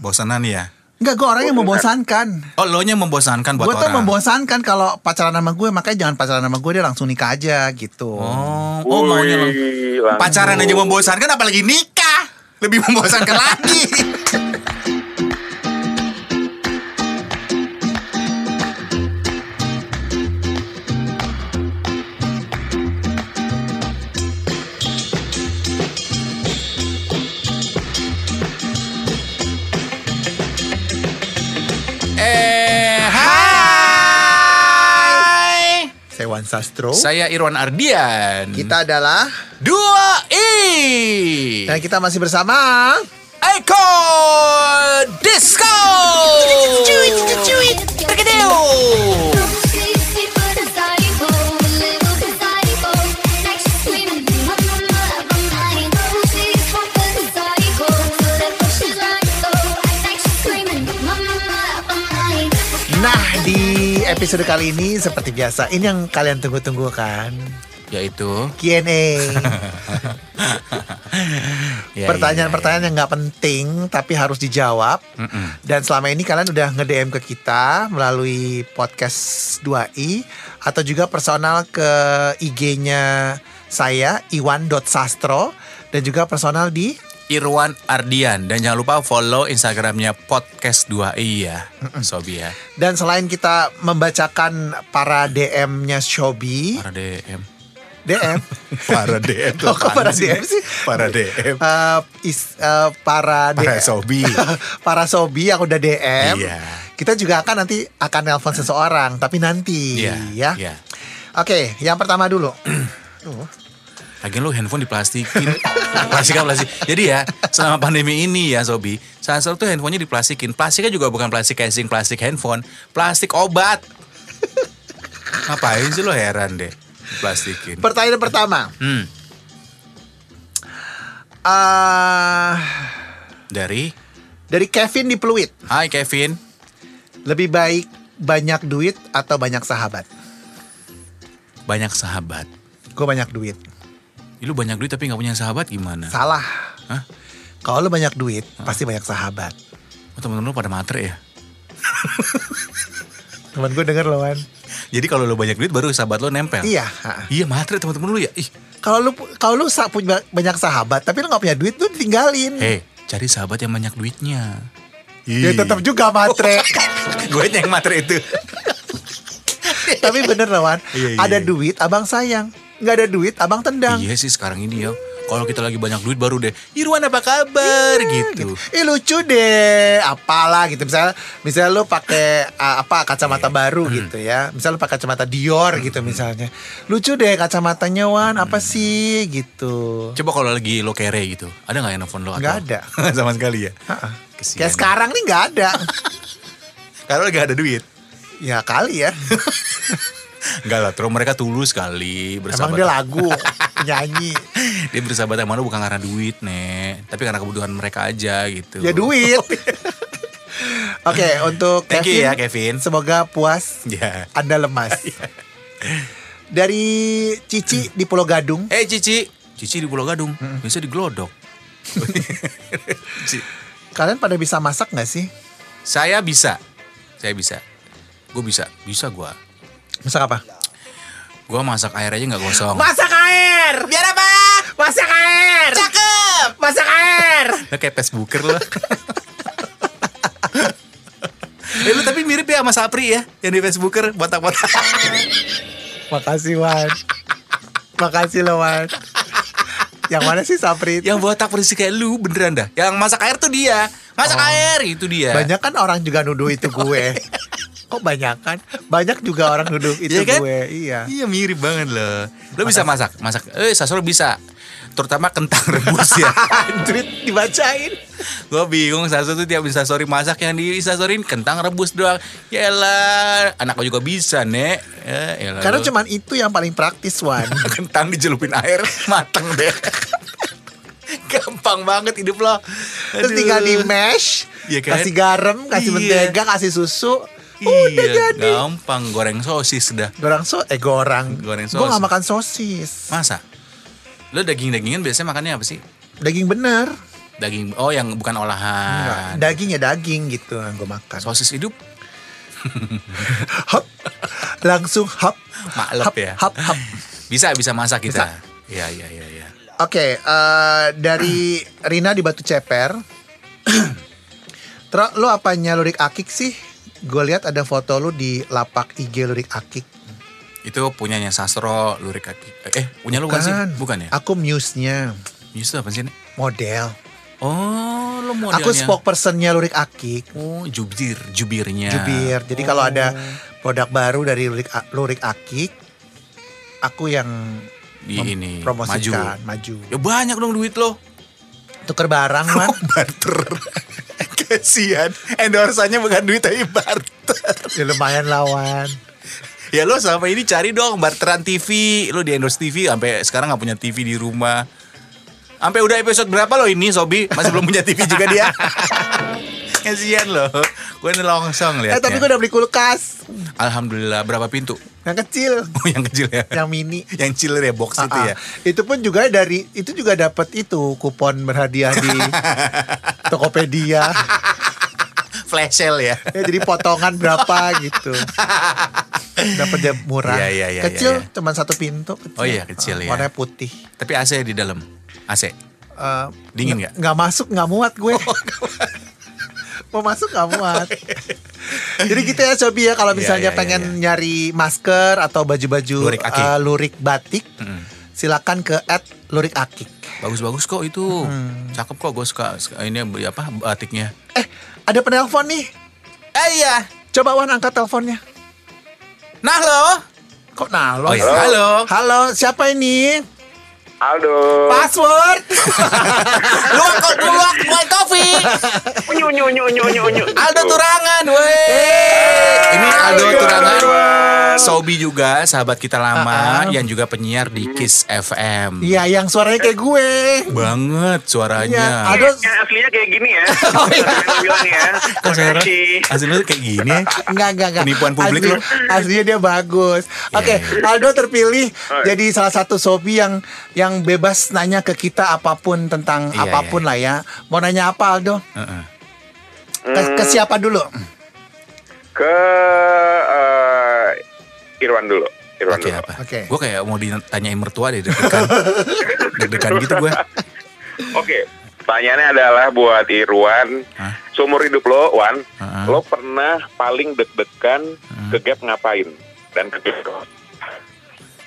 Bosanan ya? Enggak, gue orang yang membosankan. Oh, lo nya membosankan buat Gue tuh orang. membosankan kalau pacaran sama gue, makanya jangan pacaran sama gue dia langsung nikah aja gitu. Oh, oh maunya lo. Pacaran aja membosankan apalagi nikah. Lebih membosankan lagi. Hai. Saya Wan Sastro. Saya Irwan Ardian. Kita adalah dua i. dan kita masih bersama Eko Disco. Terkedeu. Episode kali ini seperti biasa. Ini yang kalian tunggu-tunggu kan? Yaitu? Q&A ya, Pertanyaan-pertanyaan yang nggak penting tapi harus dijawab. Ya, ya. Mm-mm. Dan selama ini kalian udah nge-DM ke kita melalui podcast 2i Atau juga personal ke IG-nya saya Iwan.sastro Dan juga personal di Irwan Ardian dan jangan lupa follow Instagramnya podcast 2i ya, Sobi ya. Dan selain kita membacakan para DM-nya Shobi Para DM. DM Para DM Oh, kok para DM sih? Para DM. eh, is- eh, para Para DM Sobi. para Sobi yang udah DM Iya. Kita juga akan nanti akan nelpon seseorang Tapi nanti Iya. ya Iya. Oke yang pertama dulu Duh, Lagian lu handphone diplastikin. Plastik apa plastik. Jadi ya selama pandemi ini ya Sobi Sasar tuh handphonenya diplastikin. Plastiknya juga bukan plastik casing plastik handphone. Plastik obat. Ngapain sih lo heran deh Plastikin Pertanyaan pertama. Hmm. Eh Dari? Dari Kevin di Pluit. Hai Kevin. Lebih baik banyak duit atau banyak sahabat? Banyak sahabat. Gue banyak duit Ih, Lu banyak duit tapi gak punya sahabat gimana? Salah Hah? Kalau lu banyak duit Pasti banyak sahabat Oh, temen-temen lu pada matre ya? Temen gue denger loh Wan Jadi kalau lu banyak duit baru sahabat lu nempel? Iya ha. Iya matre temen-temen lu ya? Ih, Kalau lu kalau lu punya banyak sahabat tapi lu nggak punya duit lu ditinggalin. hei cari sahabat yang banyak duitnya Ya tetap juga matre. Gue yang matre itu tapi bener loh Wan. Iya, iya, ada iya. duit abang sayang. Nggak ada duit abang tendang. Iya sih sekarang ini ya Kalau kita lagi banyak duit baru deh Irwan apa kabar gitu Ih lucu deh, apalah gitu. Misalnya, misalnya lu pakai apa kacamata Iya. baru Hmm. gitu ya. Misalnya lu pakai kacamata Dior gitu misalnya. Lucu deh kacamatanya Wan, apa Hmm. sih gitu. Coba kalau lagi lo kere gitu Ada gak yang nelfon lo? Nggak ada. Sama sekali ya. Kesian. Kayak sekarang nih nggak ada. Karena lagi ada duit ya kali ya. Enggak lah terus mereka tulus kali Emang bersahabat dia lagu, nyanyi. Dia bersahabat sama lo bukan karena duit nek Tapi karena kebutuhan mereka aja gitu Ya duit. Oke, untuk Thank Kevin, you ya, Kevin. Semoga puas. Ya Anda lemas. Dari Cici di Pulau Gadung. Eh Cici Cici di Pulau Gadung Biasa digelodok Cici. Kalian pada bisa masak nggak sih? Saya bisa Saya bisa Gue bisa Bisa gue Masak apa? Gue masak air aja gak gosong Masak air. Biar apa? Masak air. Cakep Masak air. Lo kayak Facebooker lo Eh lu tapi mirip ya sama Sapri ya Yang di Facebooker Botak-botak Makasih Wan. Makasih loh Wan. Yang mana sih Sapri? itu? Yang botak persis kayak lu beneran dah Yang masak air tuh dia Masak Oh. air itu dia Banyak kan orang juga nuduh itu gue. Kok banyak kan? Banyak juga orang nuduh itu Iya kan? gue. Iya. Iya mirip banget loh Lo bisa masak Masak Eh Sasoro bisa Terutama kentang rebus ya Tweet dibacain. Gue bingung Sasoro tuh tiap instastory masak Yang di instastory kentang rebus doang Yaelah Anak lo juga bisa nek ya, yaelah Karena lo. cuman itu yang paling praktis Wan. Kentang dijelupin air Mateng deh Gampang banget hidup lo Terus Aduh. tinggal di mash, Iya kan? kasih garam, kasih Iya. mentega, kasih susu. Iya Udah jadi. gampang Goreng sosis dah Goreng so, eh goreng. Goreng Gue sosis. gak makan sosis. Masa? Lo daging-dagingan biasanya makannya apa sih? Daging bener. Daging, oh yang bukan Enggak, olahan. daging ya daging gitu yang gue makan. Sosis hidup, Hap. Langsung hap. maklep hap, ya. Hap, hap. Bisa, bisa masak kita. Iya, iya, iya. Ya. Oke, eh, dari Rina di Batu Ceper. Terus lu apanya Lurik Akik sih? Gue lihat ada foto lu di lapak IG Lurik Akik. Itu punyanya Sastro, Lurik Akik. Eh, punya lu kan sih? Bukan ya? Aku muse-nya, Yus apa sih model. Oh, lo modelnya. Aku spokespersonnya Lurik Akik. Oh, jubir, jubirnya. Jubir. Jadi kalau ada Oh. produk baru dari Lurik, Lurik Akik, aku yang di ini promosikan, maju. maju. Ya banyak dong duit lo. Tuker barang, man. barter. Kasihan. Endorsannya bukan duit tapi barter. ya lumayan lawan. Ya lo selama ini cari dong barteran TV. Lo di endorse TV sampai sekarang nggak punya TV di rumah. Sampai udah episode berapa lo ini Sobi masih belum punya TV juga dia. Kasihan lo. Gue ini longsong Eh liatnya. tapi gue udah beli kulkas. Alhamdulillah berapa pintu? Yang kecil, Oh yang kecil ya. yang mini. yang chiller ya box itu Ah, ya. ah. Itu pun juga dari itu juga dapat itu kupon berhadiah di Tokopedia. Flash sale ya. Ya, jadi potongan berapa gitu. Dapat jam murah. Iya, iya, iya, kecil iya, iya. cuma satu pintu. Kecil. Oh iya, kecil Ah, ya. Warnanya putih. Tapi AC di dalam. AC. Eh, Dingin nggak? Nggak masuk, nggak muat gue. Oh, Mau masuk nggak muat. Jadi gitu ya Sobi ya kalau Iya, misalnya iya, pengen iya, nyari masker atau baju-baju Lurik akik. eh, lurik batik, Mm-mm. silakan ke @lurik akik. Bagus-bagus kok itu. Hmm. Cakep kok gue suka suka ini apa batiknya. Eh, ada penelpon nih. Eh iya. Coba Wan angkat teleponnya. Nah lo. Kok nalo? Oh iya. Halo. Halo, siapa ini? Aldo. Password. Luak kok luak luak kopi. Unyu unyu unyu unyu unyu unyu. Aldo Turangan, weh. Ini Aldo Turangan. Sobi juga sahabat kita lama ah. yang juga penyiar di Kiss FM. Iya, yang suaranya kayak gue. Banget Iya, suaranya. Aldo. Yang aslinya kayak gini ya. Oh, iya. Bilang ya. Kok saya Makasih. asli lu kayak gini? Enggak, enggak, enggak. Penipuan publik Asli- lu. Aslinya dia bagus. Oke, Iya, Aldo terpilih Oh, iya. jadi salah satu Sobi yang yang bebas nanya ke kita apa pun tentang Iya, apa pun iya. lah ya. Mau nanya apa Aldo? Heeh. Ke, ke siapa dulu? Ke eh, Irwan dulu. Irwan Oke dulu. Oke. Gue kayak mau ditanyain mertua deh deg-degan. deg-degan gitu gue. Oke. Pertanyaannya adalah buat Irwan. Hah? Seumur hidup lo, Wan, Heeh. lo pernah paling deg-degan Hmm. ke gap ngapain? Dan ke gap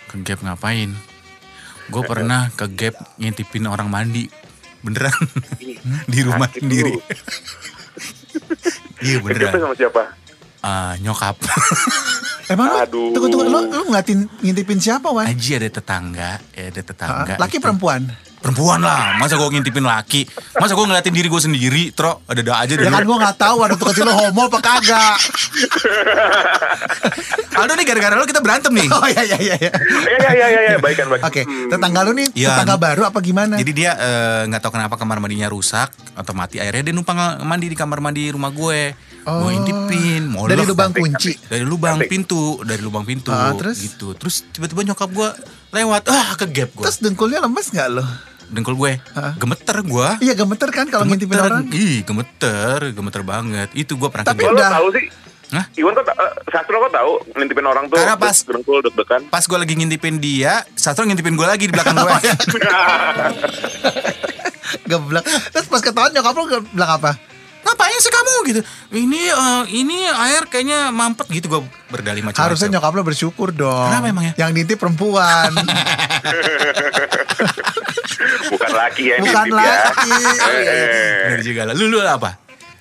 Ke gap ngapain? Gue pernah ke gap ngintipin orang mandi. Beneran. di rumah Sakit sendiri. Iya beneran. sama siapa? Ah, nyokap. Emang lu, Aduh. tunggu tunggu lu lu ngeliatin ngintipin siapa, Wan? Aji ada tetangga, ya ada tetangga. Laki itu. perempuan? Perempuan lah, masa gue ngintipin laki? Masa gue ngeliatin diri gue sendiri, tro? Ada-ada aja Ya dulu. kan gua nggak tahu waktu kecil lu homo apa kagak. Aldo nih gara-gara lo kita berantem nih. Oh iya iya iya. iya. Ya ya ya ya, ya. baikan baik. Oke, Hmm. tetangga lu nih Iya. tetangga baru apa gimana? Jadi dia eh, nggak tahu kenapa kamar mandinya rusak atau mati airnya dia numpang mandi di kamar mandi rumah gue. Oh. Gue intipin, molek. dari lubang kunci. dari lubang Cantik. pintu, dari lubang pintu Ah, terus? gitu. Terus tiba-tiba nyokap gue lewat, ah ke gap gue. Terus dengkulnya lemes nggak lo? Dengkul gue, Ah. gemeter gue. Iya gemeter kan kalau ngintipin orang. Ih, gemeter, gemeter banget. Itu gue pernah Tapi lo udah. tahu sih? Nah. Hah? Iwan kok ta- eh, Sastro kok tahu ngintipin orang tuh Karena pas- dengkul deg-degan. Pas gue lagi ngintipin dia, Sastro ngintipin gue lagi di belakang gue. Geblek. Terus pas ketahuan nyokap lu ge- bilang apa? Ngapain sih kamu gitu? Ini eh, ini air kayaknya mampet gitu gue berdali macam-macam. Harusnya nyokap lu bersyukur dong. Kenapa emang ya? Yang nitip perempuan. Bukan laki ya Bukan ngintip ya. laki. Eh. Bener juga lah. Lu, lu apa?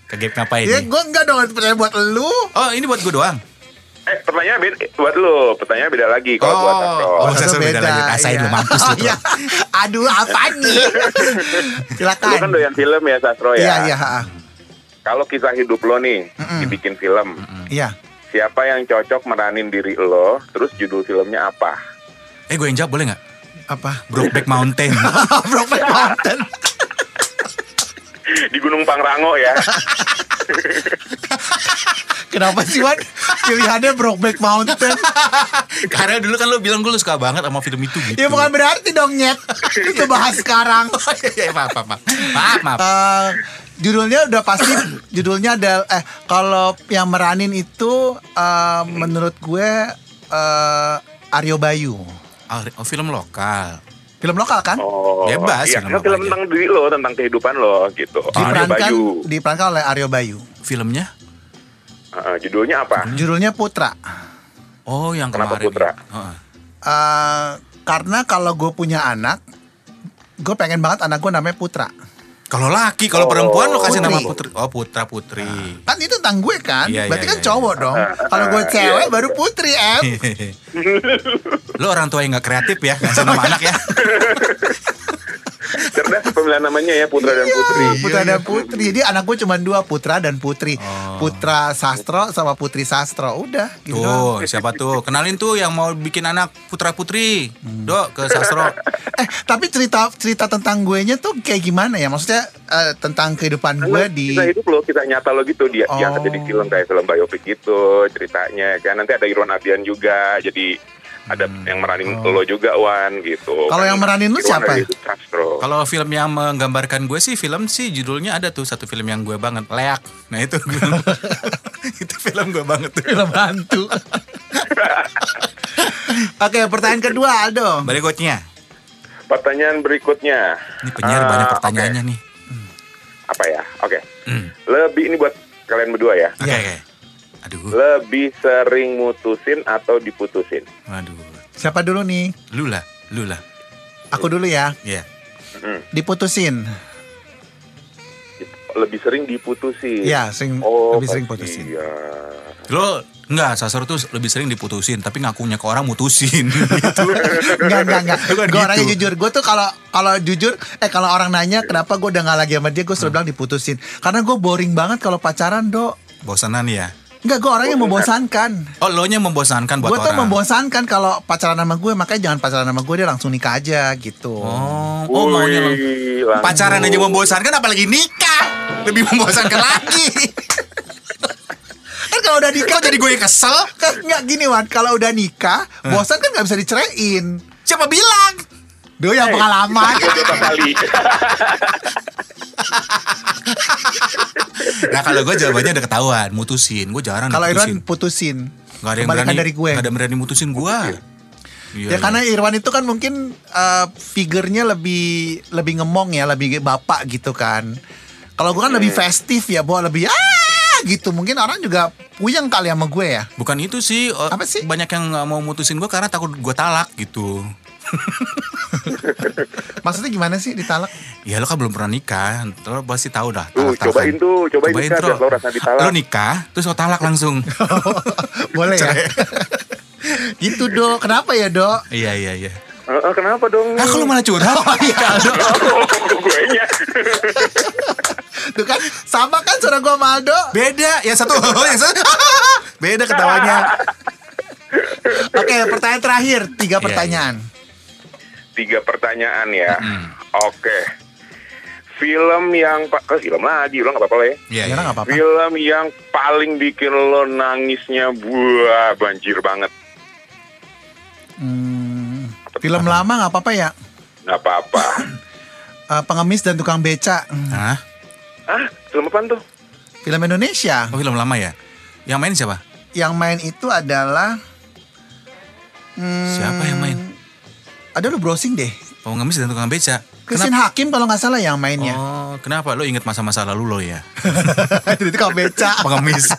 Ke gap ngapain ya nih? gue enggak dong percaya buat lu. Oh ini buat gue doang. Eh, pertanyaan beda buat lu. Pertanyaan beda lagi kalau buat Sastro. Oh, saya beda lagi. Rasain lu, mampus lu, Oh, iya. Aduh apa nih? Lu Silakan. kan doyan film ya Sastro ya. Iya iya. Kalau kisah hidup lo nih Mm-mm. dibikin film, Iya. siapa yang cocok meranin diri lo? Terus judul filmnya apa? Eh gue yang jawab boleh nggak? Apa? Brokeback Mountain. Brokeback Mountain. Di Gunung Pangrango ya. Kenapa sih Wan? Pilihannya Brokeback Mountain. Karena dulu kan lo bilang gue suka banget sama film itu gitu. ya bukan berarti dong nyet. Itu bahas sekarang. Iya, maaf, maaf, maaf. Maaf, maaf. Eh, judulnya udah pasti judulnya ada eh kalau yang meranin itu eh, menurut gue eh, Aryo Bayu. Oh, oh, film lokal. Film lokal kan? Oh, Bebas, iya, film kan film tentang diri lo, tentang kehidupan lo gitu. Aryo diperankan Bayu. diperankan oleh Aryo Bayu. Filmnya? Heeh, judulnya apa? Judulnya Putra. Oh, yang Kenapa kemarin. Putra? Heeh. Eh, karena kalau gue punya anak, gue pengen banget anak gue namanya Putra. Kalau laki, kalau Oh, perempuan lo kasih nama putri. Oh, putra putri. Kan itu tentang gue kan, Iya, berarti iya, kan iya, cowok dong. Kalau gue cewek baru Putri em. lo orang tua yang nggak kreatif ya, ngasih nama anak ya. Cerdas pemilihan namanya ya Putra dan Putri. Putra dan Putri. Jadi anak gue cuma dua, Putra dan Putri. Oh. Putra Sastro sama Putri Sastro. Udah gitu. Tuh, siapa tuh? Kenalin tuh yang mau bikin anak putra putri. Dok ke sastro. Eh, tapi cerita cerita tentang gue nya tuh kayak gimana ya? Maksudnya eh, tentang kehidupan gue Karena di Kisah hidup lo, kisah nyata lo gitu dia Oh. diangkat jadi film kayak film biopik gitu ceritanya kan nanti ada Irwan Ardian juga jadi ada yang meranin lo juga Wan gitu. Hmm. Oh. Kalau Kan yang meranin lu Irwan siapa? Sastro. Kalau film yang menggambarkan gue sih film sih judulnya ada tuh satu film yang gue banget Leak. Nah itu itu film gue banget tuh. film hantu. Oke, pertanyaan kedua Aldo. Berikutnya. Pertanyaan berikutnya. Ini penyiar Ah, banyak oke. pertanyaannya nih. Apa ya? Oke. Hmm. Lebih ini buat kalian berdua ya. Oke Iya. oke. Aduh. Lebih sering mutusin atau diputusin? Waduh. Siapa dulu nih? Lu lah, lu lah. Aku dulu ya. Iya. Hmm. Diputusin. Lebih sering diputusin. Ya, sering Oh, lebih sering putusin. Iya. Lo enggak sasar tuh lebih sering diputusin tapi ngakunya ke orang mutusin gitu. Enggak, enggak, enggak. Bukan Gue orangnya gitu. jujur. Gue tuh kalau kalau jujur, eh kalau orang nanya kenapa gue udah gak lagi sama dia, gue selalu bilang diputusin. Karena gue boring banget kalau pacaran, dok. Bosanan ya. Enggak, gue orangnya membosankan. Oh, lo nya membosankan buat Gue tuh orang. membosankan kalau pacaran sama gue, makanya jangan pacaran sama gue, dia langsung nikah aja gitu. Oh, oh maunya. Pacaran aja membosankan apalagi nikah. Lebih membosankan lagi. Kan kalau udah nikah Kok jadi gue yang kesel? kan nggak gini Wan, kalau udah nikah, bosan kan nggak bisa diceraiin. Siapa bilang? Duh yang pengalaman. Beberapa kali. Nah kalau gue jawabannya udah ketahuan, mutusin. Gue jarang Kalau. Irwan putusin. Gak ada yang berani, dari gue. Gak ada yang berani mutusin gue. Iya, Ya karena Irwan itu kan mungkin eh, figurnya lebih lebih ngemong ya, lebih bapak gitu kan. Kalau gue kan lebih festif ya, bawa lebih ah gitu. Mungkin orang juga puyeng kali sama gue ya. Bukan itu sih, eh, Apa sih? Banyak yang gak mau mutusin gue karena takut gue talak gitu. Maksudnya gimana sih ditalak? Ya lo kan belum pernah nikah, lo pasti tahu dah. Tuh, cobain tuh, cobain nikah, Tro. biar lo rasa ditalak. Lo nikah, terus lo talak langsung. Boleh ya? gitu dok. Kenapa ya dok? iya iya iya. Eh, eh, kenapa dong? Ah kalau malah curhat? Oh iya dok. gue nya. Tuh kan sama kan suara gue sama Aldo. Beda, yang satu, yang satu. Beda ketawanya. Oke pertanyaan terakhir. Tiga Iya, pertanyaan. Tiga pertanyaan ya. Hmm. Oke. Film yang pak, ke film lagi, lo nggak apa-apa lah ya. Iya, Ya iya. nggak apa-apa. Film yang paling bikin lo nangisnya buah banjir banget. Hmm, film lama nggak apa-apa ya. Nggak apa-apa. Eh, pengemis dan tukang beca. Hmm, Hah? ah, film apa tuh? Film Indonesia. Oh film lama ya? Yang main siapa? Yang main itu adalah. hmm, Siapa yang main? Ada lu browsing deh. Pengemis dan tukang beca. Christine Hakim kalau nggak salah yang mainnya. Oh, kenapa? Lo inget masa-masa lalu lo ya? itu tukang beca. Pengemis.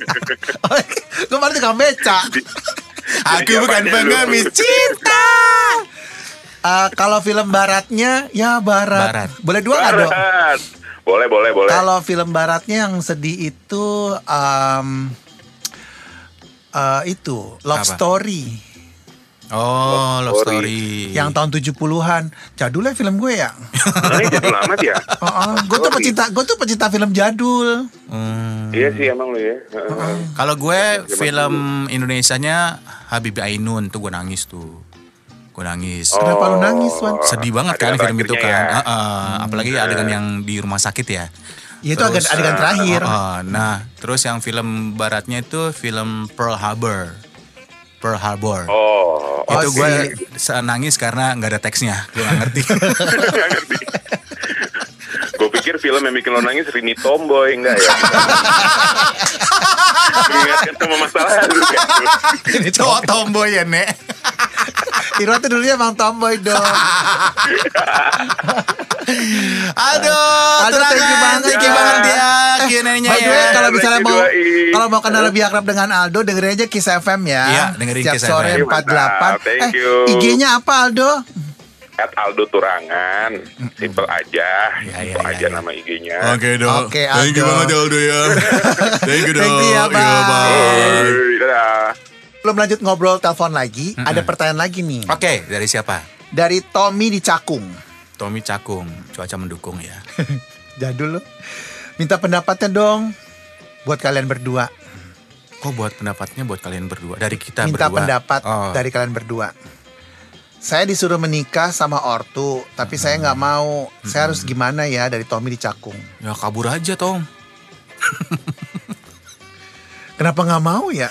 Gue baru tukang beca. Aku bukan pengemis cinta. Eh, kalau film baratnya ya barat. Barat. Boleh dua nggak dok? Barat. Boleh, boleh, boleh. Kalau film baratnya yang sedih itu um, eh, itu Love Apa? Story Oh, love Love story. yang tahun 70-an. Jadul ya film gue ya. Nah, ini jadul amat ya. gue tuh pecinta gue tuh pecinta film jadul. Hmm. Iya sih emang lo ya. Heeh. Kalau gue film Indonesianya Habibie Ainun tuh gue nangis tuh. Gue nangis. Kenapa lu nangis, Wan? Sedih banget kan film itu kan. ya. Heeh, apalagi adegan yang di rumah sakit ya. Ya, itu adegan- adegan terakhir. Oh, nah, terus yang film baratnya itu film Pearl Harbor. Pearl Harbor. Oh, Oh, itu si- gue nangis karena nggak ada teksnya, gue nggak ngerti. nggak ngerti. Gue pikir film yang bikin lo nangis Rini Tomboy enggak ya? Mengingatkan sama masa lalu kan? Ini cowok tomboy ya, Nek. Irwan tuh dulunya emang tomboy dong. Aduh, Aduh, thank you banget, thank you ya. banget ya Q&A-nya way, ya. kalau misalnya mau kalau mau kenal lebih akrab dengan Aldo, dengerin aja Kiss FM ya. Iya, dengerin Kiss sore FM. 48. Mantap, thank eh, you. IG-nya apa Aldo? At Aldo Turangan, simple aja, Ya, simple ya, aja ya, ya. nama IG-nya. Oke, Dok. Oke, Thank you Aldo. banget ya, Aldo ya. Thank you, Dok. Thank you ya, bye. Bye. Oi, dadah. Belum lanjut ngobrol telepon lagi, ada pertanyaan lagi nih. Oke, dari siapa? Dari Tommy di Cakung. Tommy Cakung, cuaca mendukung ya. Jadul lo. Minta pendapatnya dong buat kalian berdua. Kok buat pendapatnya buat kalian berdua? Dari kita Minta berdua. pendapat Oh. dari kalian berdua. Saya disuruh menikah sama ortu, tapi saya nggak mau. Saya harus gimana ya dari Tommy di Cakung? Ya kabur aja, Tom. Kenapa nggak mau ya?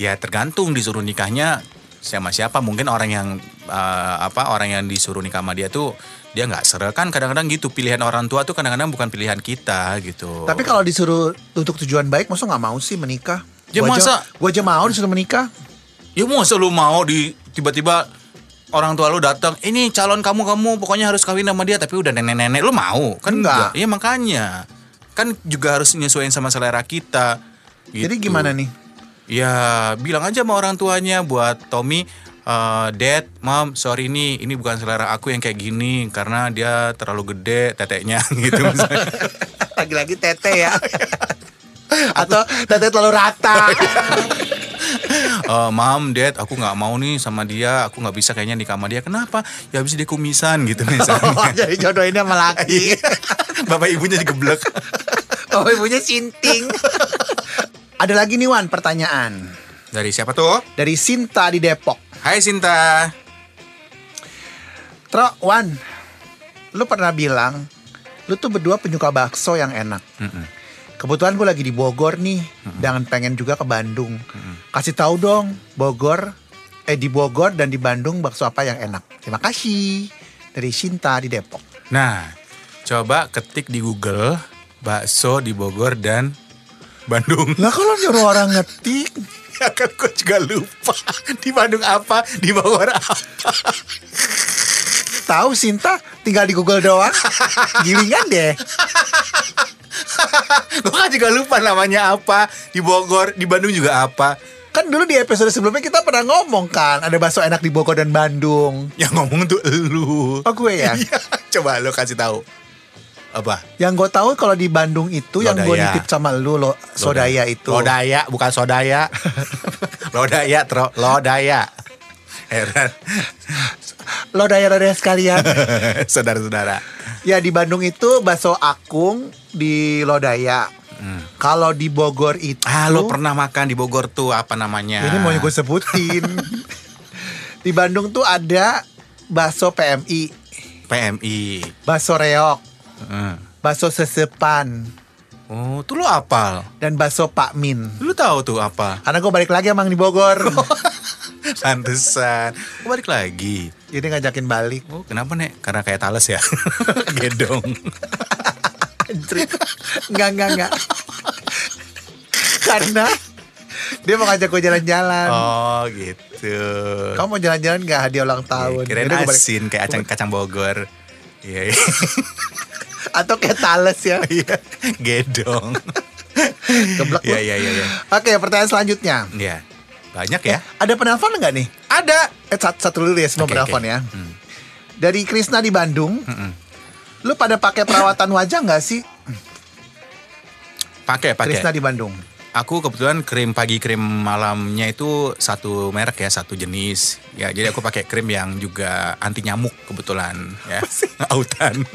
Ya tergantung disuruh nikahnya sama siapa. Mungkin orang yang eh, apa orang yang disuruh nikah sama dia tuh dia nggak seret kan kadang-kadang gitu pilihan orang tua tuh kadang-kadang bukan pilihan kita gitu. Tapi kalau disuruh untuk tujuan baik, masa nggak mau sih menikah? Ya Gua masa- aja, gua aja mau disuruh menikah. Ya masa lu mau di tiba-tiba orang tua lu datang, ini calon kamu kamu pokoknya harus kawin sama dia tapi udah nenek-nenek lu mau kan Enggak. Iya makanya kan juga harus nyesuaiin sama selera kita. Jadi gitu. gimana nih? Ya bilang aja sama orang tuanya buat Tommy, eh, Dad, Mom, sorry nih, ini bukan selera aku yang kayak gini karena dia terlalu gede teteknya gitu. Lagi-lagi tete ya. Atau tete terlalu rata. Eh, Mom, Dad, aku nggak mau nih sama dia, aku nggak bisa kayaknya nikah sama dia. Kenapa? Ya habis dia kumisan gitu misalnya. Oh, jadi jodohin sama laki. Bapak ibunya digeblek. Oh ibunya sinting. Ada lagi nih Wan pertanyaan. Dari siapa tuh? Dari Sinta di Depok. Hai Sinta. Tro, Wan, lu pernah bilang, lu tuh berdua penyuka bakso yang enak. Mm-mm. Kebetulan gue lagi di Bogor nih, dan pengen juga ke Bandung. Kasih tahu dong, Bogor, eh di Bogor dan di Bandung bakso apa yang enak. Terima kasih. Dari Sinta di Depok. Nah, coba ketik di Google bakso di Bogor dan Bandung. Lah kalau nyuruh orang ngetik, Ya kan gue juga lupa Di Bandung apa Di Bogor apa tahu Sinta tinggal di Google doang. Gilingan deh. Gue kan juga lupa namanya apa Di Bogor Di Bandung juga apa Kan dulu di episode sebelumnya kita pernah ngomong kan, ada bakso enak di Bogor dan Bandung. Yang ngomong tuh elu Oh gue ya. Iya, Coba lo kasih tahu Apa? Yang gue tahu kalau di Bandung itu yang gue Lodaya. nitip sama lu lo Sodaya itu. Lodaya bukan Sodaya. Lodaya tro. Lodaya. Heran. Lodaya lodaya sekalian. Saudara-saudara. Ya di Bandung itu bakso akung di Lodaya. Kalau di Bogor itu Ah lo pernah makan di Bogor tuh Apa namanya? Ini mau gue sebutin. di Bandung tuh ada bakso PMI, PMI bakso reok, Hmm. bakso sesepan, Oh tuh lo apal dan bakso Pak Min. Lu tahu tuh apa Karena gue balik lagi emang di Bogor. Pantesan Kok balik lagi Jadi ngajakin balik. Oh kenapa nek? Karena kayak tales ya Gedong. Enggak, enggak, enggak. Karena dia mau ngajak gue jalan-jalan. Oh gitu Kamu mau jalan-jalan gak hadiah ulang tahun? Kirain gua balik. asin kayak acang kacang Bogor Iya iya. Atau kayak tales ya. Iya Gedong Geblek Iya lu. iya iya iya. Oke, pertanyaan selanjutnya. Iya Banyak ya Ada penelpon nggak nih? Ada Eh, satu, satu dulu ya sebelum Oke, penelpon oke. ya. Hmm. Dari Krisna di Bandung. Mm-mm. Lu pada pakai perawatan wajah nggak sih? Pakai pakai Krisna di Bandung. Aku kebetulan krim pagi krim malamnya itu satu merek ya satu jenis ya jadi aku pakai krim yang juga anti nyamuk kebetulan ya autan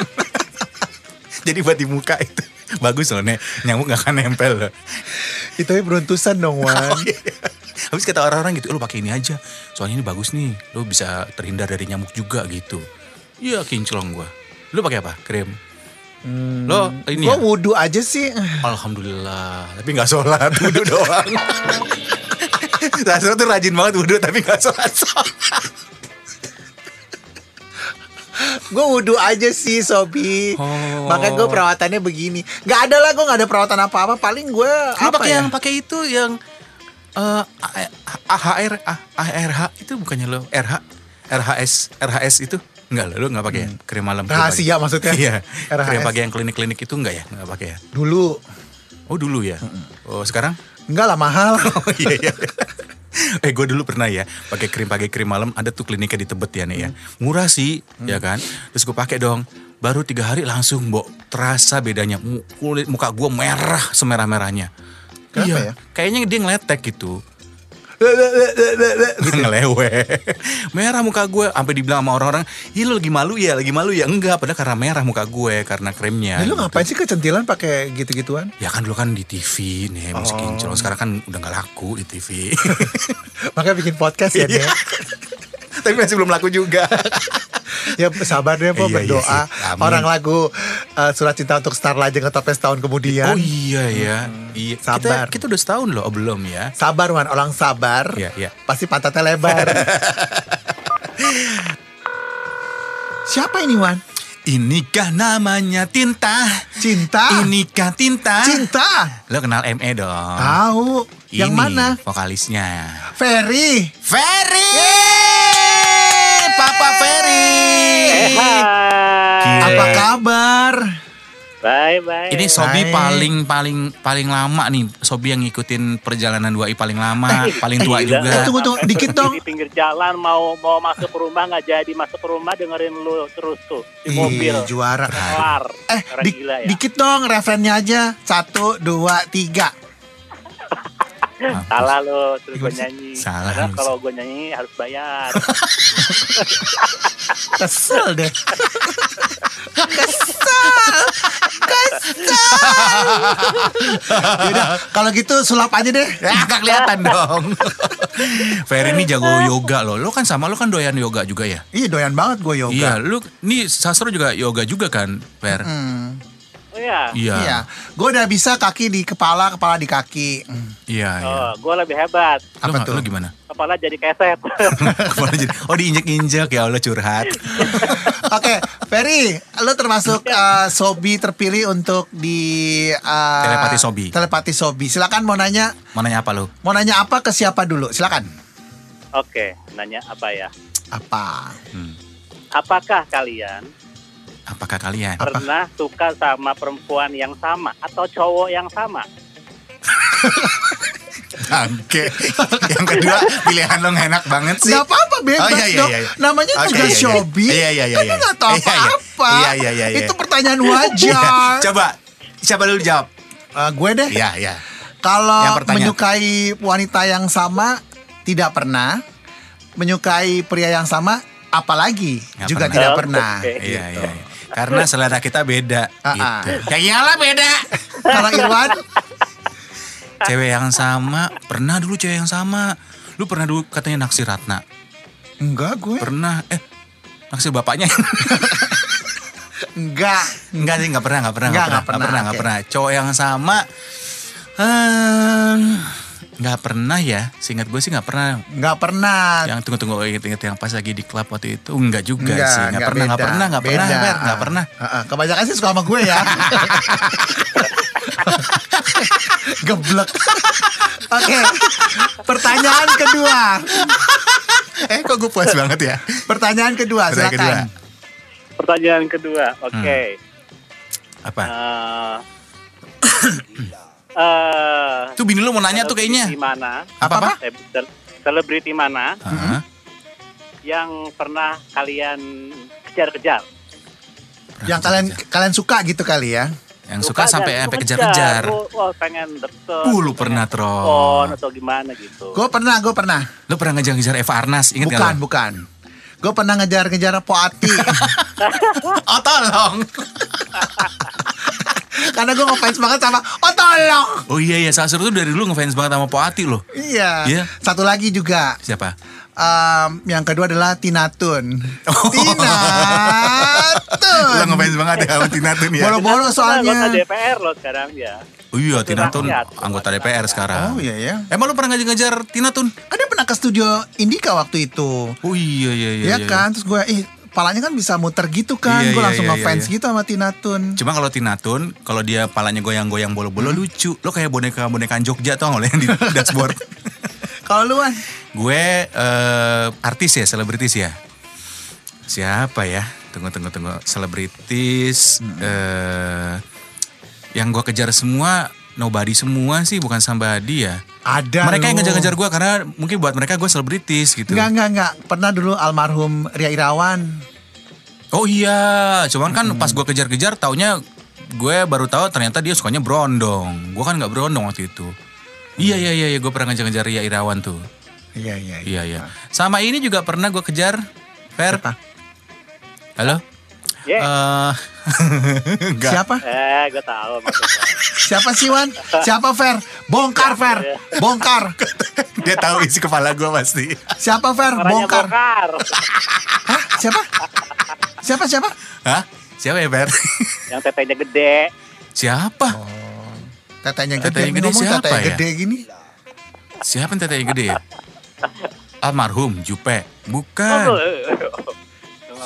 jadi buat di muka itu bagus loh nek nyamuk gak akan nempel loh Itu beruntusan dong, Wan. Oh, iya. habis kata orang-orang gitu lo pakai ini aja soalnya ini bagus nih lo bisa terhindar dari nyamuk juga gitu iya kinclong gua lo pakai apa krim Lo ini Gue ya? wudhu aja sih. Alhamdulillah, tapi nggak sholat, wudhu doang. Sasro tuh rajin banget wudhu tapi nggak sholat sholat. Gue wudhu aja sih Sobi. Oh. Makanya gue perawatannya begini. Gak ada lah gue gak ada perawatan apa-apa. Paling gue apa pakai ya? yang pakai itu yang eh AHR A- ARH itu bukannya lo RH RHS RHS itu enggak lo lo nggak pakai ya? krim malam Rahasia maksudnya? iya RHS. krim pagi yang klinik-klinik itu enggak ya nggak pakai ya Dulu. oh dulu ya oh sekarang Enggak lah mahal. oh iya iya eh gue dulu pernah ya pakai krim pagi krim malam ada tuh kliniknya di Tebet ya nih ya. Murah sih ya kan? Terus gue pakai dong. Baru tiga hari langsung mbok. Terasa bedanya. Kulit muka gue merah semerah merahnya Kenapa iya. ya? kayaknya dia ngeletek gitu ngelewe merah muka gue sampai dibilang sama orang-orang ih lu lagi malu ya lagi malu ya enggak padahal karena merah muka gue karena kremnya Ya, lu gitu. ngapain sih kecentilan pakai gitu-gituan? ya kan dulu kan di TV nih musik Oh. kinclong sekarang kan udah nggak laku di TV Makanya bikin podcast ya dia. tapi masih belum laku juga Ya sabar deh po Iya, iya berdoa. Orang lagu uh, Surat Cinta untuk Star Lajeng ngetopnya setahun kemudian. oh iya ya iya Sabar. kita, kita udah setahun loh oh, belum ya Sabar Wan, orang sabar. Iya, iya. Pasti pantatnya lebar. Siapa ini Wan? inikah namanya tinta Cinta. inikah tinta Cinta. lo kenal ME dong Tahu. Yang mana? vokalisnya Ferry. Ferry Papa Ferry. Gila. Apa kabar? Bye bye. Ini Sobi Hai. paling paling paling lama nih Sobi yang ngikutin perjalanan 2i paling lama Paling tua Gila. juga Eh, tunggu tunggu dikit dong. Di pinggir jalan mau mau masuk ke rumah nggak jadi masuk ke rumah dengerin lu terus tuh di mobil. Ih, juara. Kelar. Eh, di- gila ya. dikit dong referennya aja. Satu, dua, tiga. Salah lo terus gue nyanyi. Salah Karena kalau gue nyanyi harus bayar. Kesel deh. Kesel. Kesel. Yaudah, kalau gitu sulap aja deh. Ya gak kelihatan dong Ferry ini jago yoga loh Lo kan sama lo kan doyan yoga juga ya Iya doyan banget gue yoga. Iya lu Nih Sastro juga yoga juga kan Fer Hmm, ya. Iya iya. Gue udah bisa kaki di kepala, kepala di kaki. Iya iya Oh, gue lebih hebat. Apa nggak- tuh? lo gimana? Kepala jadi keset. Kepala jadi- oh diinjek-injek ya Allah curhat Oke, Ferry, lo termasuk uh, Sobi terpilih untuk di uh, Telepati Sobi. Telepati Sobi. Silakan mau nanya, Mau nanya apa lo? mau nanya apa ke siapa dulu? Silakan. Oke, nanya apa ya? Apa? Hmm. Apakah kalian Apakah kalian? pernah suka sama perempuan yang sama atau cowok yang sama? Bangke Yang kedua pilihan lo gak enak banget sih Gak apa-apa bebas Oh, iya, iya, dong. iya, iya. Namanya Oke, juga iya, iya. Sobi. Iya, iya, iya, Kan iya. nggak tahu Iya, iya. apa-apa. Iya, iya, iya, iya. Itu pertanyaan wajar. Coba Siapa dulu jawab? Uh, gue deh. Iya iya Kalau menyukai wanita yang sama tidak pernah, menyukai pria yang sama apalagi Nggak juga pernah. tidak pernah. oke. Iya iya iya. Karena selera kita beda Ah, ah. gitu. Ya iyalah beda Kalau Irwan, Cewek yang sama Pernah dulu cewek yang sama Lu pernah dulu katanya naksir Ratna enggak gue, Pernah Eh naksir bapaknya enggak. Enggak sih, enggak pernah, enggak pernah, Nggak, enggak nggak pernah, pernah, enggak pernah. Cowok yang sama ehm, enggak pernah ya. Seingat gue sih enggak pernah. Nggak pernah. Yang tunggu-tunggu inget-inget yang pas lagi di klub waktu itu enggak juga Enggak, sih. Enggak pernah, enggak beda. pernah, enggak pernah, Beda. Ber. enggak pernah. Heeh, kebanyakan sih suka sama gue ya. Geblek. Oke. Pertanyaan kedua. Eh, kok gue puas banget ya? Pertanyaan kedua, Pertanyaan silakan. kedua. Pertanyaan kedua, oke. Apa? Eh, eh, Tuh bini lu mau nanya tuh kayaknya. Di mana? Apa-apa? eh, sel- Selebriti mana Heeh. yang pernah kalian kejar-kejar? Yang kalian kalian suka gitu kali ya. Yang suka Bukan, sampai sampai suka kejar-kejar. Oh, oh, pengen deket. Uh, lu pernah, Tron. Atau gimana gitu. Gue pernah, gue pernah. Lu pernah ngejar-ngejar Eva Arnas, inget Bukan, gak lu? bukan. Gue pernah ngejar-ngejar Poati. Oh, tolong. Karena gue ngefans banget sama Oh tolong Oh iya iya, Sasur tuh dari dulu ngefans banget sama Poati loh. Iya Iya. Satu lagi juga Siapa? em, yang kedua adalah Tinatun. Tinatun. Lo ngefans banget ya sama Tina Tun ya. Boro-boro Anggota soalnya. DPR loh sekarang ya. Oh iya, Tina Tun Rakyat. anggota DPR sekarang. Oh iya ya. Emang lu pernah ngajar-ngajar Tina Tun? Ada pernah ke studio Indika waktu itu. Oh iya iya iya. ya kan? Terus gue ih palanya kan bisa muter gitu kan. Iya, gue iya, langsung iya, ngefans iya. gitu sama Tinatun. Cuma kalau Tina Tun, kalau dia palanya goyang-goyang bolo-bolo Hmm. lucu. Lo kayak boneka-bonekaan Jogja tau nggak lo yang di dashboard. Kalau luan Gue eh, artis ya, selebritis ya. Siapa ya? Tunggu tunggu tunggu. Selebritis Hmm. eh yang gue kejar semua nobody semua sih, bukan somebody ya. ada mereka yang loh. ngejar-ngejar gue karena mungkin buat mereka gue selebritis gitu. Enggak, enggak, enggak. Pernah dulu almarhum Ria Irawan. Oh iya, cuman kan pas gue kejar-kejar taunya gue baru tahu ternyata dia sukanya brondong. Gue kan nggak brondong waktu itu. Iya iya iya, iya. gue pernah ngejar-ngejar Ria Irawan tuh. Iya, iya, Iya iya. Sama ini juga pernah gue kejar. Fer. Siapa? Halo. Ya. Eh, enggak. Siapa? Eh, gue tahu maksudnya. Siapa sih Wan? Siapa Fer? Bongkar Fer. Bongkar. Dia tahu isi kepala gue pasti. Siapa Fer? Bongkar. bongkar. Hah? Siapa? Siapa siapa? Hah? Siapa ya Fer? Yang tetenya gede. Siapa? Tetenya gede. Tetenya gede siapa tetenya ya? gede gini. Siapa yang tetenya gede ya? Almarhum Jupe. Oh, Bukan.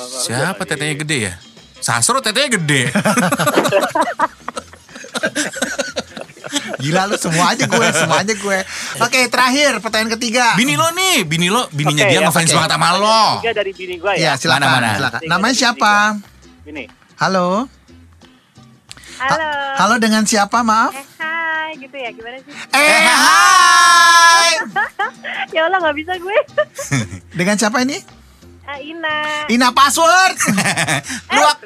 Siapa tetenya gede ya? Sasro tetenya gede. Gila lu semua aja gue, semua aja gue. Oke, terakhir pertanyaan ketiga. Bini lo nih, bini lo, bininya Oke, dia ya, ngefans oke. banget sama lo. Tiga dari bini gue Iya, ya. silakan, Mana, mana? silakan. Namanya siapa? Ini. Halo. Halo. Ha- Halo dengan siapa? Maaf. Eh, hai, gitu ya. Gimana sih? Eh, hai. ya Allah nggak bisa gue. Dengan siapa ini? Ina. Ina password. Luak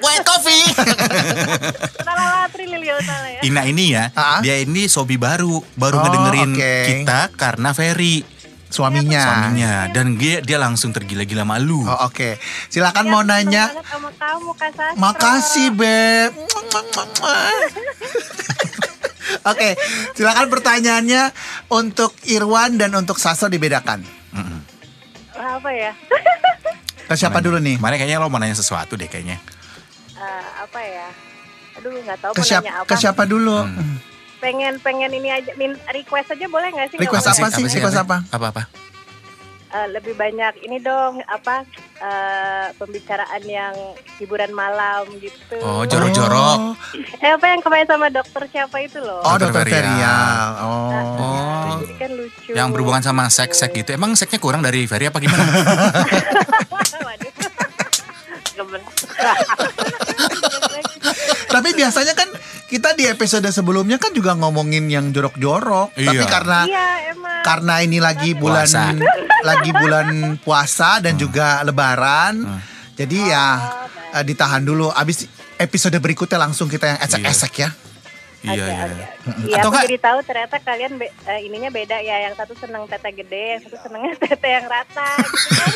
Liliana ya. Ina ini ya, Ah. dia ini sobi baru, baru Oh, ngedengerin oke. kita karena Ferry Suaminya. suaminya dan dia dia langsung tergila-gila malu. Oh, oke. Silakan Ya, mau seneng nanya. sama kamu Kak. Makasih, Beb. Oke, silakan pertanyaannya untuk Irwan dan untuk Sastro dibedakan. Apa ya? Ke siapa dulu nih? Kemarin kayaknya lo mau nanya sesuatu deh kayaknya. Eh, apa ya? Aduh nggak tahu Ke mau siapa? nanya apa. Ke siapa dulu? Pengen pengen ini aja min request aja boleh nggak sih? Request apa-apa. apa sih? Request apa? Apa apa? Eh, lebih banyak ini dong apa eh, pembicaraan yang hiburan malam gitu. Oh, jorok-jorok. Oh, Eh apa yang kemarin sama dokter siapa itu loh? oh Dokter Ferial. Ferial. Oh. Oh. Jadi kan lucu. Yang berhubungan sama seks-seks gitu. Emang seksnya kurang dari Ferry apa gimana? Tapi biasanya kan kita di episode sebelumnya kan juga ngomongin yang jorok-jorok. Iya. Tapi karena Iya emang. karena ini lagi bulan Puasa. lagi bulan puasa dan juga lebaran. Hmm. Jadi ya eh, ditahan dulu abis episode berikutnya langsung kita yang esek-esek ya. Iya iya. iya. Iya, Atau aku nggak- jadi tahu ternyata kalian be- eh, ininya beda ya. Yang satu seneng tete gede, yang satu senengnya tete yang rata. Gitu kan.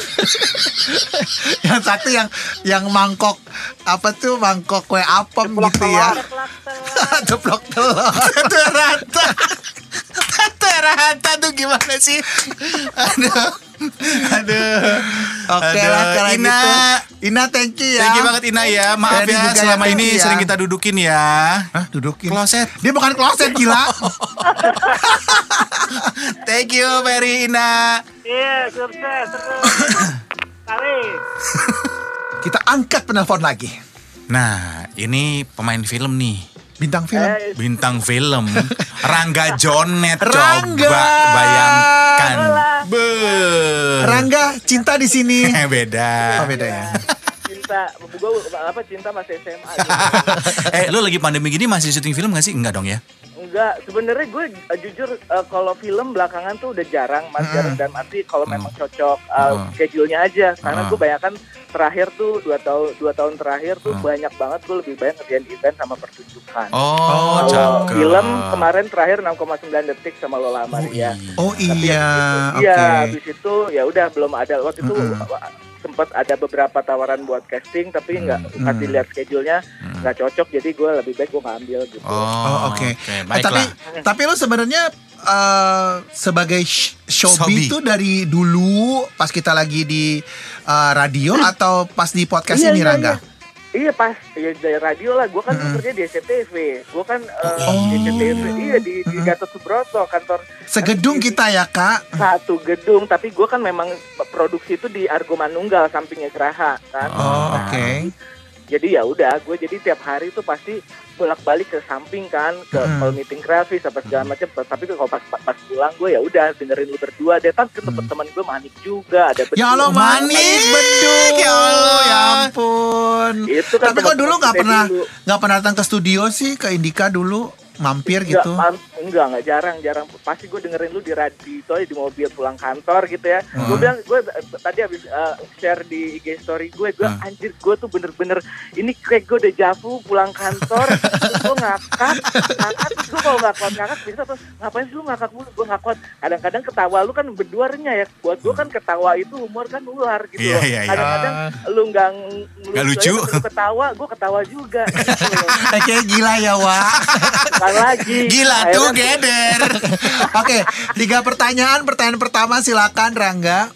yang satu yang yang mangkok apa tuh mangkok kue apem gitu ya. Ceplok telur. Ceplok telur. Tante rata. Tante rata tuh gimana sih? Aduh. Aduh. Oke Aduh, lah kalau Ina. gitu. Ina thank you ya. Thank you banget Ina ya. Maaf ya juga ya, selama ini ya. sering kita dudukin ya. Hah, dudukin. Kloset. Dia bukan kloset gila. Thank you Ferry Ina. Iya, sukses terus. Kali. Kita angkat penelpon lagi. Nah, ini pemain film nih. Bintang film. Eh, Bintang film Rangga Jonet Rangga. coba bayangkan. Be. Rangga cinta di sini. Beda. Oh beda ya. cinta, gue apa cinta masih SMA. gitu. eh, lu lagi pandemi gini masih syuting film gak sih? Enggak dong ya? Enggak, sebenarnya gue uh, jujur uh, kalau film belakangan tuh udah jarang mas Hmm. jarang dan arti kalau Hmm. memang cocok uh, Hmm. schedule-nya aja karena Hmm. gue bayangkan terakhir tuh dua tahun dua tahun terakhir tuh Hmm. banyak banget gue lebih banyak ngerjain event sama pertunjukan. Oh, Oh, Kalau cakep. film kemarin terakhir 6,9 detik sama Lola Amaria. Oh iya. Iya, Oke. habis itu ya udah belum ada waktu itu Mm-mm. Sempat ada beberapa tawaran buat casting tapi nggak Mm. pas dilihat schedule-nya Hmm. nggak cocok jadi gue lebih baik gue nggak ambil gitu. Oh, Oh oke. Oke, Eh, tapi tapi lu sebenarnya eh, sebagai sh- Showbie. showbie itu dari dulu pas kita lagi di eh, radio atau pas di podcast Iya, ini iya, Rangga? Iya pas ya dari radio lah, gue kan kerja di SCTV, gue kan Oh. di SCTV, iya di, di Gatot Subroto kantor Segedung kita ya kak. satu gedung, tapi gue kan memang produksi itu di Argo Manunggal sampingnya Geraha kan. Oh Nah, oke. Jadi ya udah, gue jadi tiap hari tuh pasti bolak-balik ke samping kan, ke Mm. kalau meeting grafis apa segala macam. Tapi kalau pas pas pulang gue ya udah dengerin lu berdua deh. Kan ke teman teman gue manik juga ada. Ya Allah manik beduk. Ya Allah. ya ampun. Itu kan Tapi kok dulu nggak pernah nggak pernah datang ke studio sih ke Indika dulu mampir gitu. man- enggak, enggak jarang, jarang. Pasti gue dengerin lu di radio, aja di mobil pulang kantor gitu ya. Gue Hmm. bilang, gue eh, tadi habis eh, share di IG story gue, gue Hmm. anjir gue tuh bener-bener ini kayak gue udah jafu pulang kantor, gue ngakak, ngakak gue kalau nggak kuat ngakak bisa terus ngapain sih lu ngakak mulu? Gue nggak kuat. Kadang-kadang ketawa lu kan berdua ya. Buat gue kan ketawa itu humor kan ular gitu. Loh. iya, iya. Kadang-kadang lu nggak Nggak lucu. lu ketawa, gue ketawa juga. Gitu kayak gila ya. Bukan lagi. Gila tuh geder. Oke, tiga pertanyaan. Pertanyaan pertama silakan Rangga.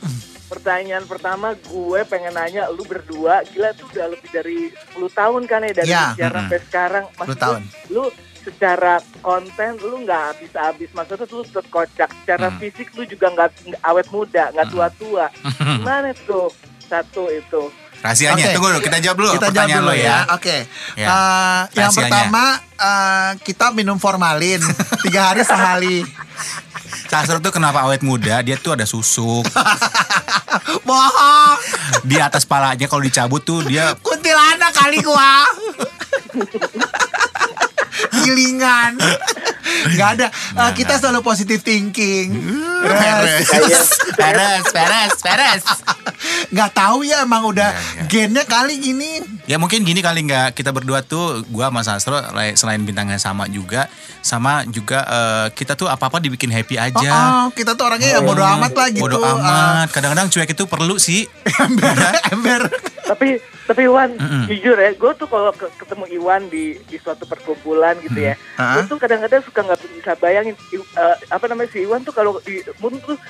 Pertanyaan pertama gue pengen nanya lu berdua gila tuh udah lebih dari 10 tahun kan ya dari Ya, sejarah mm-mm. sampai sekarang 10 Maksud tahun. gue, lu secara konten lu nggak habis-habis maksudnya tuh lu tetap kocak secara Hmm. fisik lu juga nggak nggak awet muda nggak tua-tua gimana tuh satu itu Rahasianya, Oke. tunggu dulu kita jawab dulu Kita jawab dulu lo ya. ya. Oke. Ya. Eh, yang pertama eh, kita minum formalin tiga hari sehari. Sastro tuh kenapa awet muda? Dia tuh ada susuk Bohong. di atas palanya kalau dicabut tuh dia Kuntilanak kali gua. Gilingan. Nggak ada. Eh, kita selalu positive thinking. peres, Kayak- peres, peres, peres. Nggak tahu ya emang udah Nggak, nggak. gennya kali gini. Ya mungkin gini kali nggak kita berdua tuh gua sama Sastro lai- selain bintangnya sama juga sama juga eh, kita tuh apa-apa dibikin happy Oh, aja. oh, kita tuh orangnya ya bodo amat lah gitu. Bodo Eh, amat. Kadang-kadang cuek itu perlu sih. ember, ember. Tapi tapi Iwan Mm-mm. jujur ya gue tuh kalau ke- ketemu Iwan di di suatu perkumpulan gitu ya Hah? gue tuh kadang-kadang suka nggak bisa bayangin eh, apa namanya si Iwan tuh kalau di tuh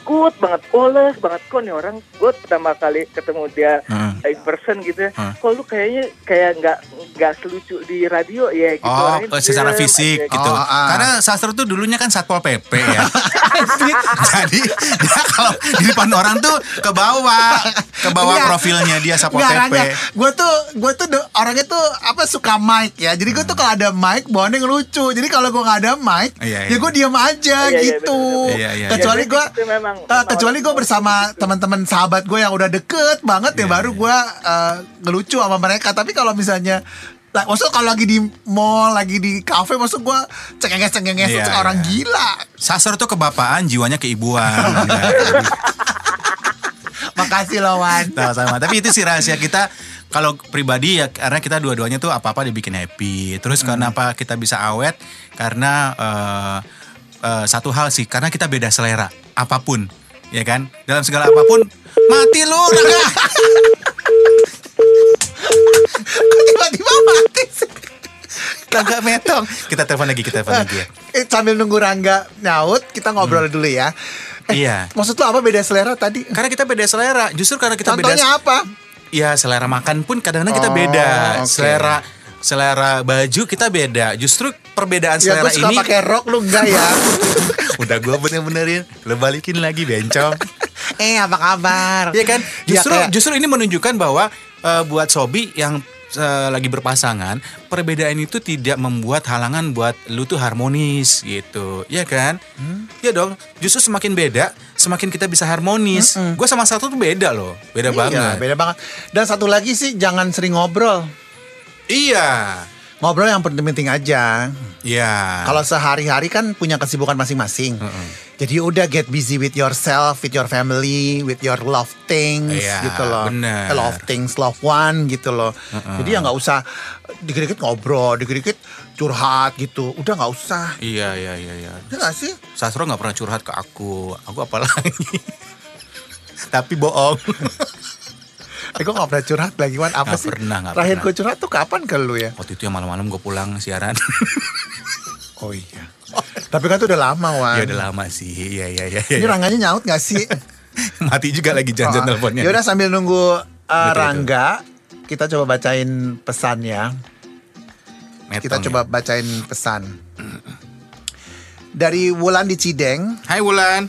skut banget polos banget kok nih orang gue pertama kali ketemu dia Heeh. in person gitu ya Hah. kok lu kayaknya kayak nggak nggak selucu di radio ya gitu Oh, orangnya eh, secara fisik aja gitu. Oh, ah. Karena Sastro tuh dulunya kan satpol pp ya. Jadi dia kalau di depan orang tuh ke bawah, ke bawah Enggak. profilnya dia satpol pp. Gue tuh, gue tuh orangnya tuh apa suka mic ya. Jadi gue tuh kalau ada mic, bawaannya ngelucu. Jadi kalau gue nggak ada mic, Iya, ya iya. gue diam aja Iya, iya, gitu. Iya, iya, iya. Kecuali Ya, gue, eh, memang kecuali gue orang- bersama teman-teman sahabat gue yang udah deket banget ya Iya, baru iya. gue eh, ngelucu sama mereka. Tapi kalau misalnya Nah, maksud kalau lagi di mall, lagi di kafe, maksud gue cengenges-cengenges Iya, orang iya. gila. Sastro tuh kebapaan, jiwanya keibuan. Ya. Makasih loh Wan. Sama-sama. Tapi itu sih rahasia kita. Kalau pribadi ya karena kita dua-duanya tuh apa-apa dibikin happy. Terus kenapa kita bisa awet? Karena eh, eh, satu hal sih, karena kita beda selera apa pun, ya kan? Dalam segala apa pun, mati lu, Rangga. Kok tiba-tiba mati sih? Metong. Kita telepon lagi, kita telepon lagi ya. Eh, sambil nunggu Rangga nyaut, kita ngobrol dulu ya. Eh, Iya. Maksud lo apa beda selera tadi? Karena kita beda selera. Justru karena kita beda Contohnya apa? Ya selera makan pun kadang-kadang kita Oh, beda. oke. Selera selera baju kita beda. Justru perbedaan Ya selera gue suka ini pakai rok lu enggak ya? udah gue bener-benerin, lo balikin lagi bencong. eh apa kabar? Iya kan? Ya, Justru kayak- justru ini menunjukkan bahwa eh, buat Sobi yang eh, lagi berpasangan, perbedaan itu tidak membuat halangan buat lu tuh harmonis gitu. Iya kan? Iya dong. Justru semakin beda, semakin kita bisa harmonis. Gue sama satu tuh beda loh. Beda Iya, banget. beda banget. Dan satu lagi sih jangan sering ngobrol. Iya. Ngobrol yang penting-penting aja. Iya. Kalau sehari-hari kan punya kesibukan masing-masing. Jadi udah get busy with yourself, with your family, with your love things Iya, gitu loh. bener. Love things, love one gitu loh. Jadi ya nggak usah dikit-dikit ngobrol, dikit-dikit curhat gitu. Udah nggak usah. Iya, iya, iya, iya. Ya nggak sih? Sastro nggak pernah curhat ke aku. Aku apalagi. Tapi bohong. Eh gue gak pernah curhat lagi Wan Apa Nggak sih? pernah, nggak Terakhir gue curhat tuh kapan ke lu ya? Waktu itu yang malam-malam gue pulang siaran. Oh iya Tapi kan itu udah lama, Wan. Ya udah lama sih. Iya iya iya. Ini Ya. rangganya nyaut gak sih? Mati juga lagi janjian teleponnya. Ya udah sambil nunggu uh, Betul, Rangga, kita coba bacain pesan ya. Metong Kita ya. coba bacain pesan. Dari Wulan di Cideng, Hai Wulan.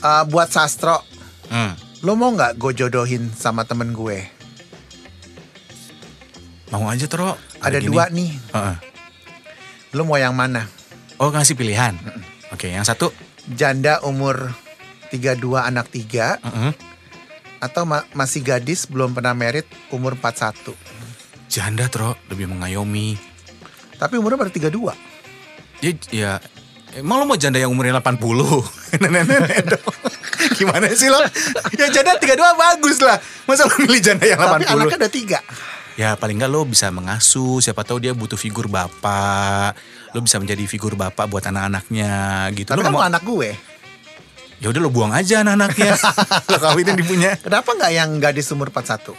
uh, buat Sastro, Hmm. Lo mau nggak gue jodohin sama temen gue? Mau aja Tro. Ada gini. dua nih, Heeh. lo mau yang mana? Oh ngasih pilihan. Oke yang satu. Janda umur 32 anak 3 Heeh. atau ma- masih gadis belum pernah merit umur 41. Janda Tro lebih mengayomi. Tapi umurnya baru 32. Ya, ya emang lo mau janda yang umurnya 80? Nenek-nenek dong. Gimana sih lo? Ya janda 32 bagus lah. Masa lo milih janda yang 80? Tapi anaknya ada tiga. Ya paling nggak lo bisa mengasuh, siapa tahu dia butuh figur bapak. Lo bisa menjadi figur bapak buat anak-anaknya gitu. Tapi Lo kan mau mau anak gue. ya udah lo buang aja anak-anaknya. lo kawinin dipunya. Kenapa nggak yang gadis umur 41?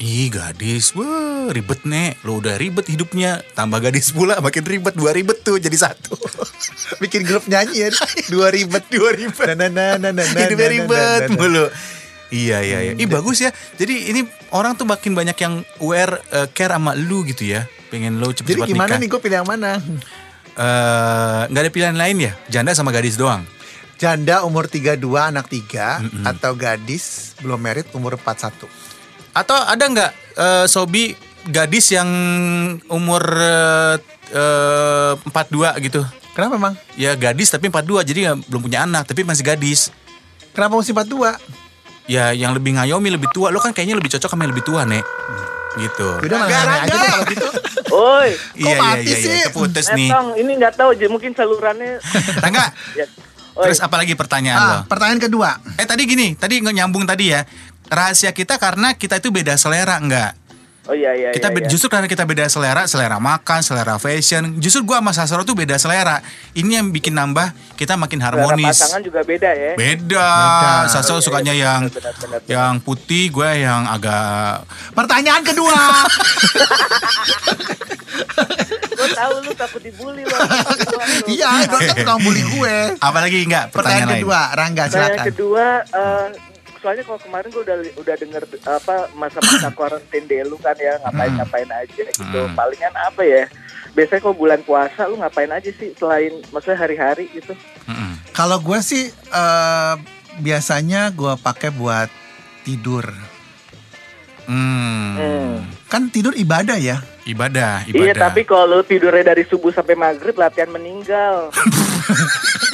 Ih gadis, wah ribet nek. Lo udah ribet hidupnya. Tambah gadis pula makin ribet. Dua ribet tuh jadi satu. Bikin grup nyanyi ya. Dua ribet. Dua ribet. Na, na, na, na, na, na, Hidupnya ribet mulu. Iya iya iya. Ih bagus ya. Jadi ini orang tuh makin banyak yang aware eh, care sama lu gitu ya. Pengen lo Jadi cepet-cepet gimana nikah. nih gue pilih yang mana? Eh, nggak ada pilihan lain ya? Janda sama gadis doang. Janda umur 32 anak 3 atau gadis belum merit umur 41. Atau ada nggak eh, Sobi gadis yang umur eh, eh, 42 gitu? Kenapa emang? Ya gadis tapi 42 jadi nggak- belum punya anak tapi masih gadis. Kenapa mesti 42? Ya yang lebih ngayomi lebih tua. Lo kan kayaknya lebih cocok sama yang lebih tua nek. Gitu. Udah mana aja deh kalau gitu. Oi, Iya iya iya, iya. sih? keputus nih. Etong, ini nggak tahu aja mungkin salurannya. Tangga. ya. Oi, Terus apa lagi pertanyaan lo? Ah, pertanyaan kedua. Eh tadi gini, tadi nggak nyambung tadi ya. Rahasia kita karena kita itu beda selera enggak? oh iya iya. Kita iya, beda- iya. justru karena kita beda selera, selera makan, selera fashion. Justru gua sama Sasro tuh beda selera. Ini yang bikin nambah kita makin Selera harmonis. pasangan juga beda ya. Beda. Sasro sukanya yang Benar, benar, benar. yang putih, gue yang agak Pertanyaan kedua. Gue tahu lu takut dibully lo. iya, itu kan tukang bully gue. apalagi enggak Pertanyaan pertanyaan, kedua, Rangga silakan. kedua, eh, soalnya kalau kemarin gue udah udah denger apa masa-masa quarantine deh lu kan ya ngapain ngapain aja gitu. Hmm. Palingan apa ya? Biasanya kalau bulan puasa lu ngapain aja sih selain maksudnya hari-hari gitu? Mm-mm. Kalau gue sih eh, biasanya gue pakai buat tidur. Hmm. Hmm. Kan tidur ibadah ya. Ibadah, ibadah. Iya, tapi kalau lu tidurnya dari subuh sampai maghrib latihan meninggal.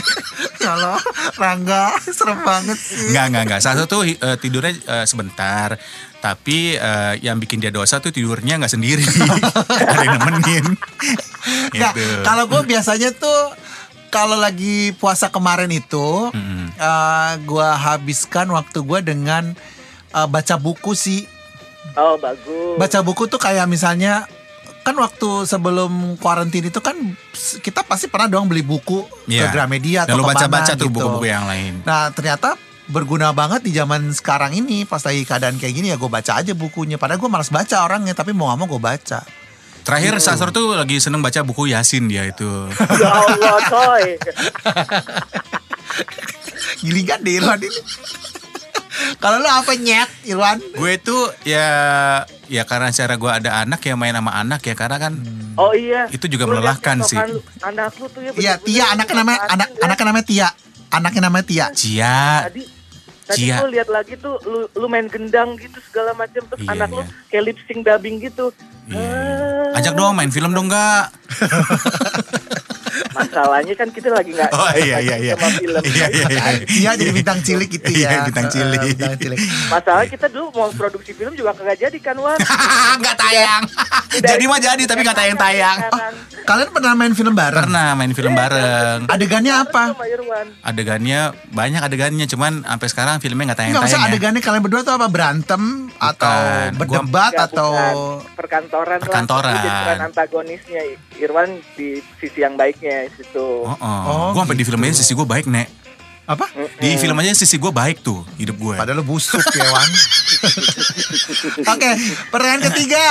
Kalau Rangga serem banget sih. Enggak, enggak, enggak. Satu tuh eh, tidurnya eh, sebentar. Tapi eh, yang bikin dia dosa tuh tidurnya nggak sendiri. Ada yang nemenin. Nggak, gitu. kalau gue biasanya tuh kalau lagi puasa kemarin itu, Mm-mm. eh, gue habiskan waktu gue dengan eh, baca buku sih. Oh, bagus. Baca buku tuh kayak misalnya kan waktu sebelum kuarantin itu kan kita pasti pernah dong beli buku Iya. ke Gramedia Dan atau baca-baca tuh gitu. buku-buku yang lain. Nah ternyata berguna banget di zaman sekarang ini pas lagi keadaan kayak gini ya gue baca aja bukunya. Padahal gue malas baca orangnya tapi mau gak mau gue baca. Terakhir Sasro tuh lagi seneng baca buku Yasin dia itu. Ya Allah, coy. Gilingan deh ini. Kalau lo apa nyet Irwan? gue tuh ya ya karena secara gue ada anak ya main sama anak ya karena kan Oh iya. Itu juga Lu melelahkan sih. lu- Anak lu tuh ya Iya Tia anaknya namanya anak ya. anaknya namanya Tia. Anaknya namanya Tia. Cia. Tadi Tadi Cia. gue lihat lagi tuh lu, lu main gendang gitu segala macam terus Iya, anak lu iya. kayak lip sync dubbing gitu. Iya. Ah, Ajak dong main film dong enggak? Masalahnya kan kita lagi nggak Oh iya iya iya. sama film. Iya iya iya. Tia jadi bintang cilik gitu ya. Iya, bintang cilik. bintang cilik. Masalah kita dulu mau produksi film juga kagak jadi kan Wan. Enggak tayang. Jadi mah jadi tapi enggak tayang-tayang. Sekarang. Kalian pernah main film bareng? Pernah main film bareng. Adegannya apa? Adegannya banyak adegannya cuman sampai sekarang filmnya enggak Enggak usah tayang-tayang ya. adegannya kalian berdua tuh apa berantem atau berdebat Nggak, atau perkantoran, Perkantoran. antagonisnya Irwan di sisi yang baiknya di situ. Oh, oh. Oh, Gua sampai di gitu. filmnya sisi gue baik, Nek. Apa? Di film aja sisi gue baik tuh hidup gue. Padahal lu busuk ya Wan. Oke, pertanyaan ketiga.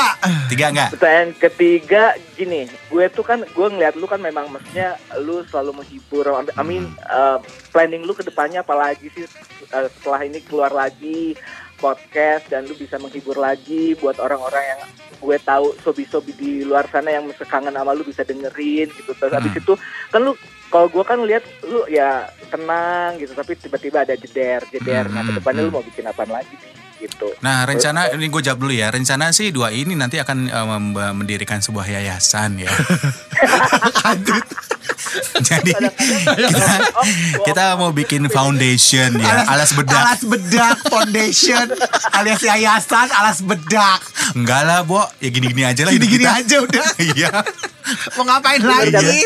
Tiga enggak? Pertanyaan ketiga gini, gue tuh kan gue ngeliat lu kan memang maksudnya lu selalu menghibur. I mean uh, planning lu ke depannya apalagi sih uh, setelah ini keluar lagi podcast dan lu bisa menghibur lagi buat orang-orang yang gue tahu sobi-sobi di luar sana yang kangen sama lu bisa dengerin gitu. Terus Hmm. itu kan lu kalau gue kan lihat lu ya tenang gitu tapi tiba-tiba ada jeder jeder nah Hmm, ke depannya hmm. lu mau bikin apa lagi gitu Nah rencana ini gue jawab dulu ya. Rencana sih dua ini nanti akan mem- mendirikan sebuah yayasan ya. Jadi kita, kita mau bikin foundation ya, alas bedak. Alas bedak foundation alias yayasan alas bedak. Enggak lah, Bo. Ya gini-gini aja lah Gini-gini kita. aja udah. Iya. Mau ngapain Iya. lagi?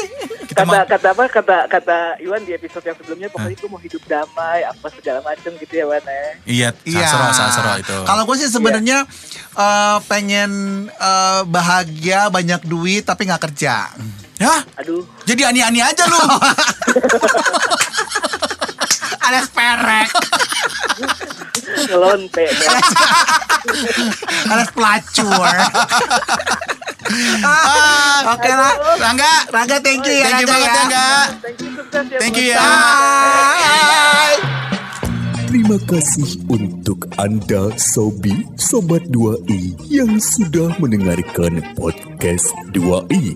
Kita kata mau kata apa kata kata Iwan di episode yang sebelumnya pokoknya gue mau hidup damai apa segala macam gitu ya Wan ya. Iya, sasro, sasro itu. Kalau gue sih sebenarnya eh, pengen eh, bahagia banyak duit tapi nggak kerja. ya, aduh jadi ani-ani aja lu. Alias perek, deh. alias pelacur. Ah, Oke lah, Rangga, Rangga thank you ya. thank you Rangga banget ya. enggak. thank you sukses ya Thank buat you ya. Bye. Terima kasih untuk Anda Sobi Sobat 2i yang sudah mendengarkan podcast 2i.